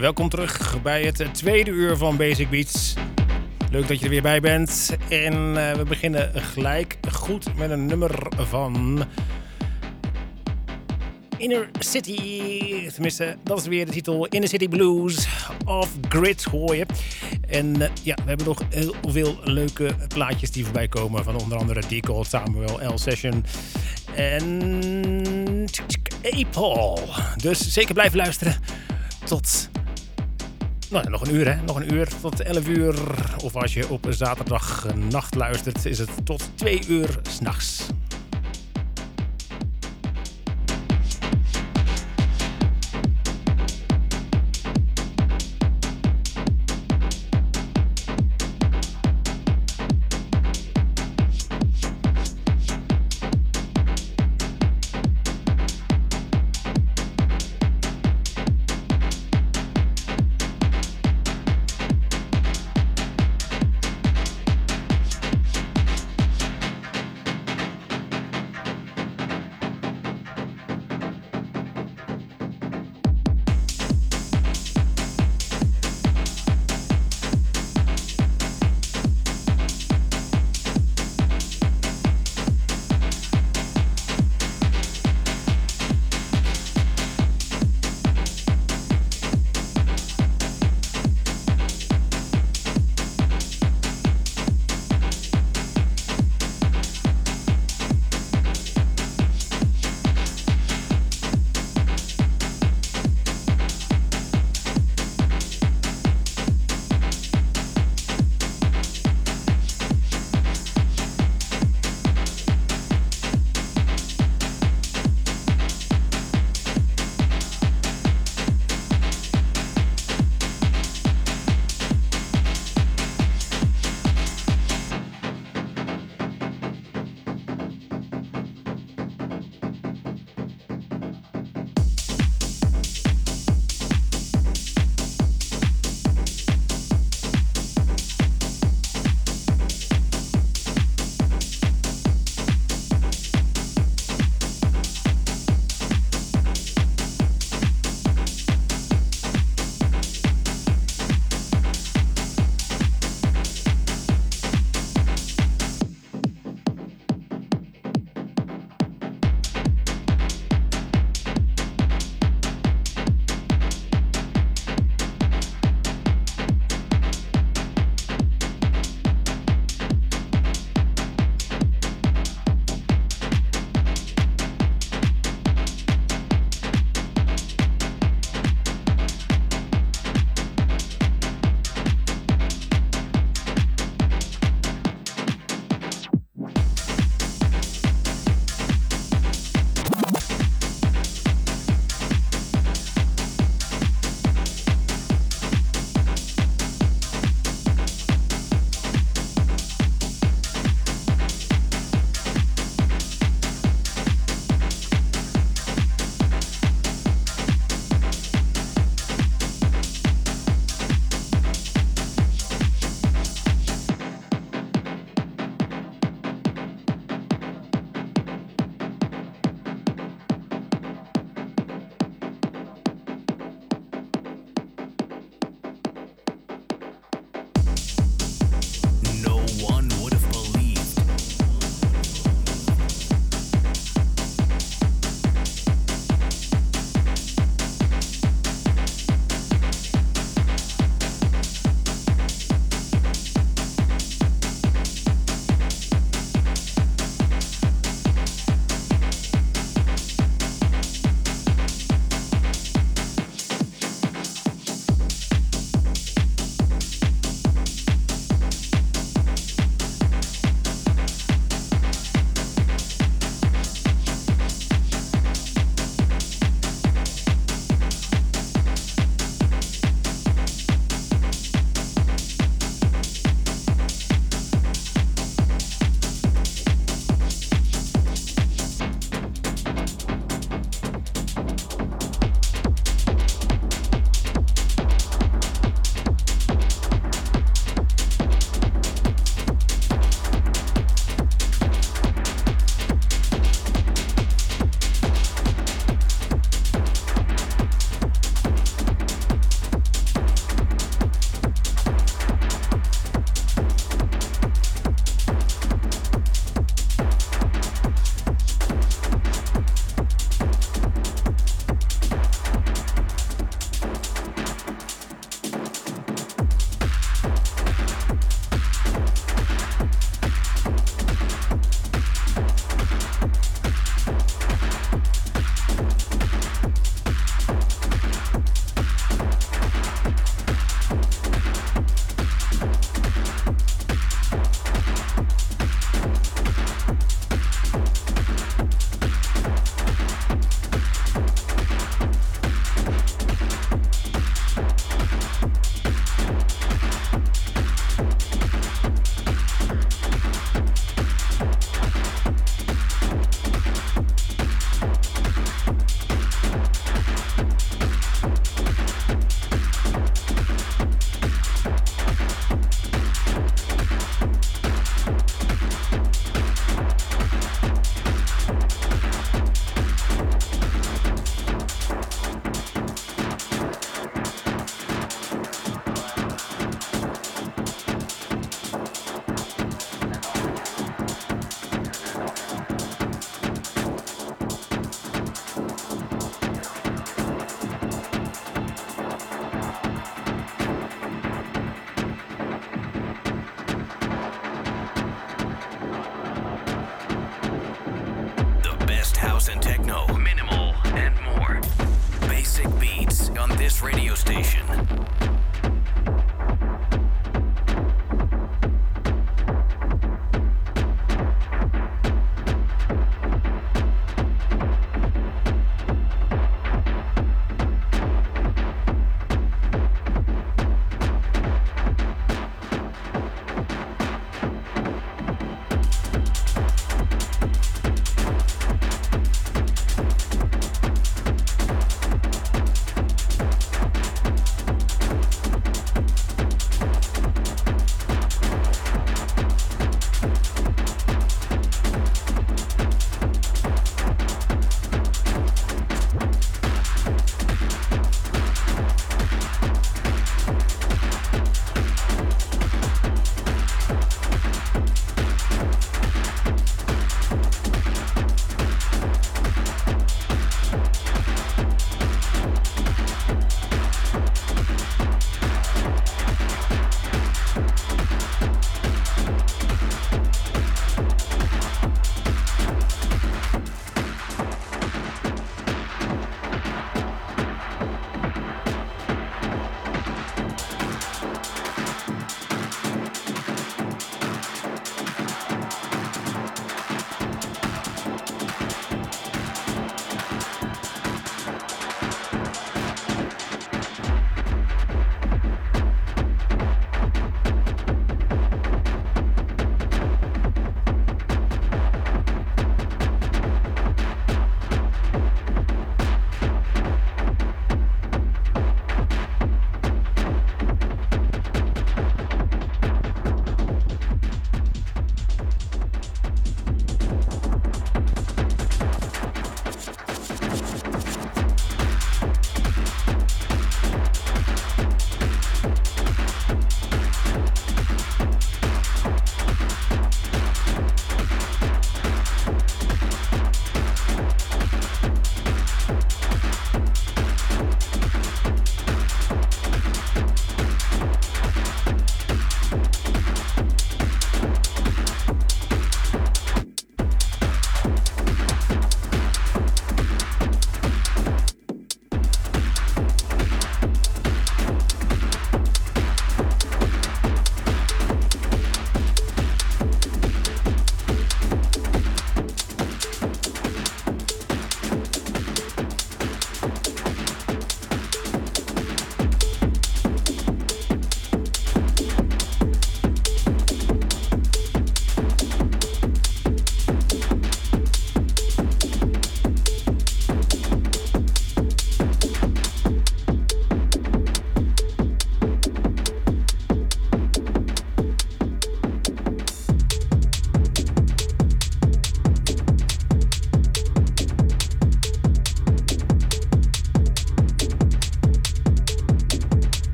Welkom terug bij het tweede uur van Basic Beats. Leuk dat je er weer bij bent. En uh, we beginnen gelijk goed met een nummer van Inner City. Tenminste, dat is weer de titel Inner City Blues of Grid hoor je. En uh, ja, we hebben nog heel veel leuke plaatjes die voorbij komen. Van onder andere Deco, Samuel, L Session en Apol. Dus zeker blijven luisteren tot nou, nog een uur, hè? Nog een uur tot 11 uur. Of als je op zaterdag nacht luistert, is het tot 2 uur s'nachts.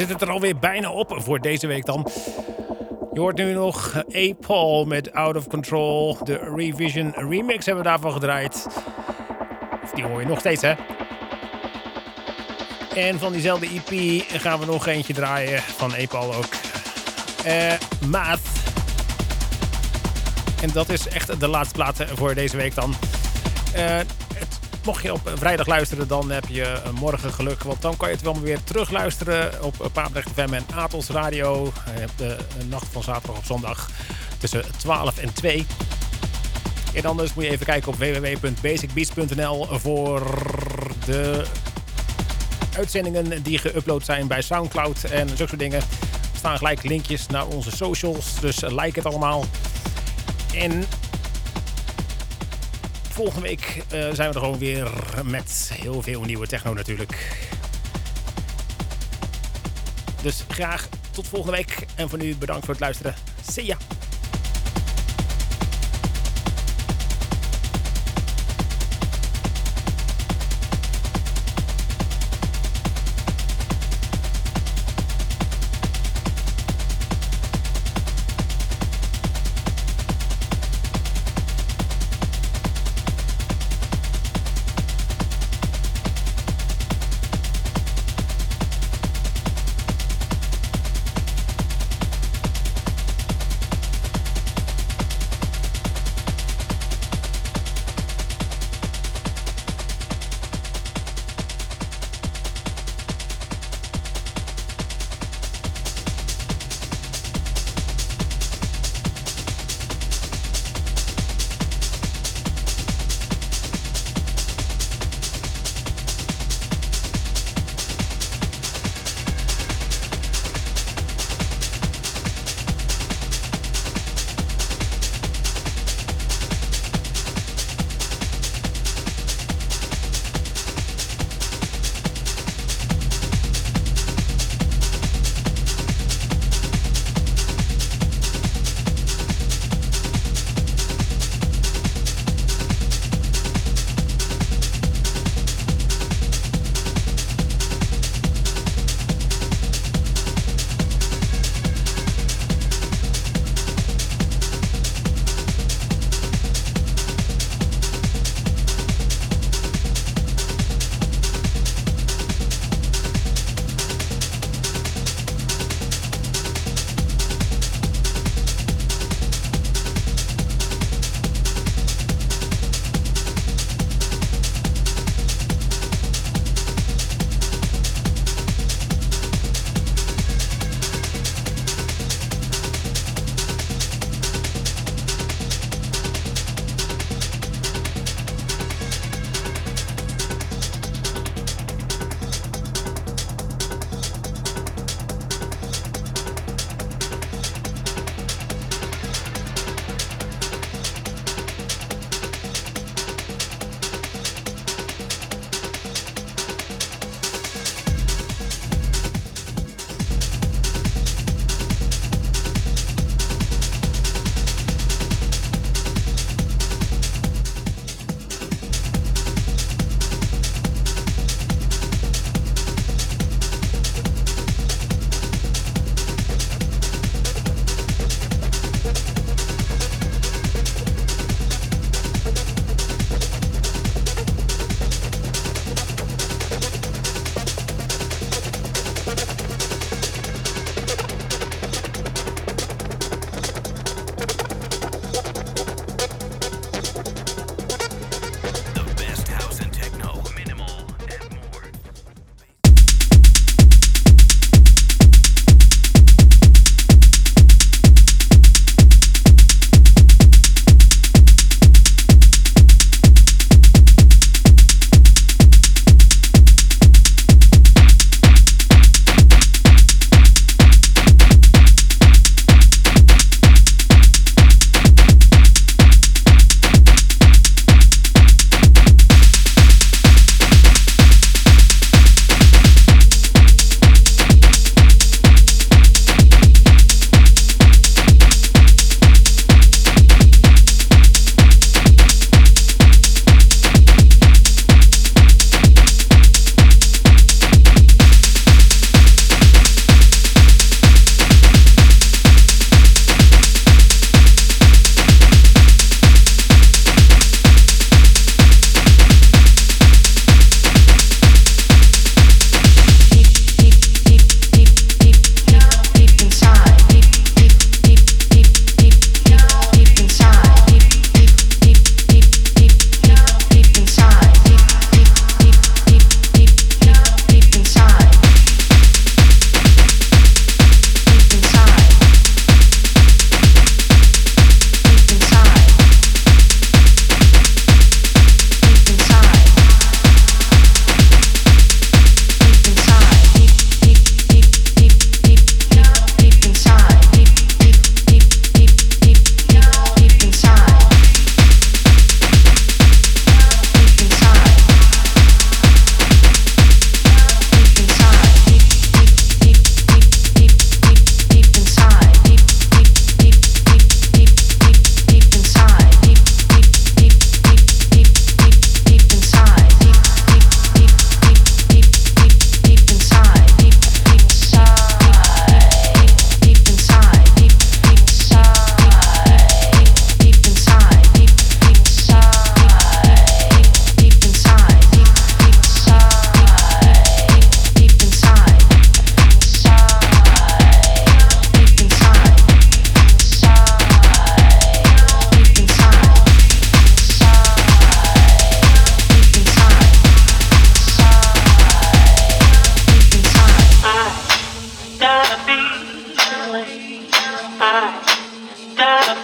Zit het er alweer bijna op voor deze week dan. Je hoort nu nog A. Paul met Out of Control. De Revision remix hebben we daarvan gedraaid. Of die hoor je nog steeds, hè? En van diezelfde EP gaan we nog eentje draaien. Van A. Paul ook. Uh, Math. En dat is echt de laatste plaat voor deze week dan. Uh, mocht je op vrijdag luisteren, dan heb je morgen geluk. Want dan kan je het wel weer terugluisteren op Papendrecht FM en Atos Radio. Je hebt de nacht van zaterdag op zondag tussen 12 en 2. En anders moet je even kijken op www.basicbeats.nl voor de uitzendingen die geüpload zijn bij Soundcloud en zulke soort dingen. Er staan gelijk linkjes naar onze socials, dus like het allemaal. En volgende week uh, zijn we er gewoon weer met heel veel nieuwe techno natuurlijk. Dus graag tot volgende week. En voor nu bedankt voor het luisteren. See ya!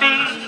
be.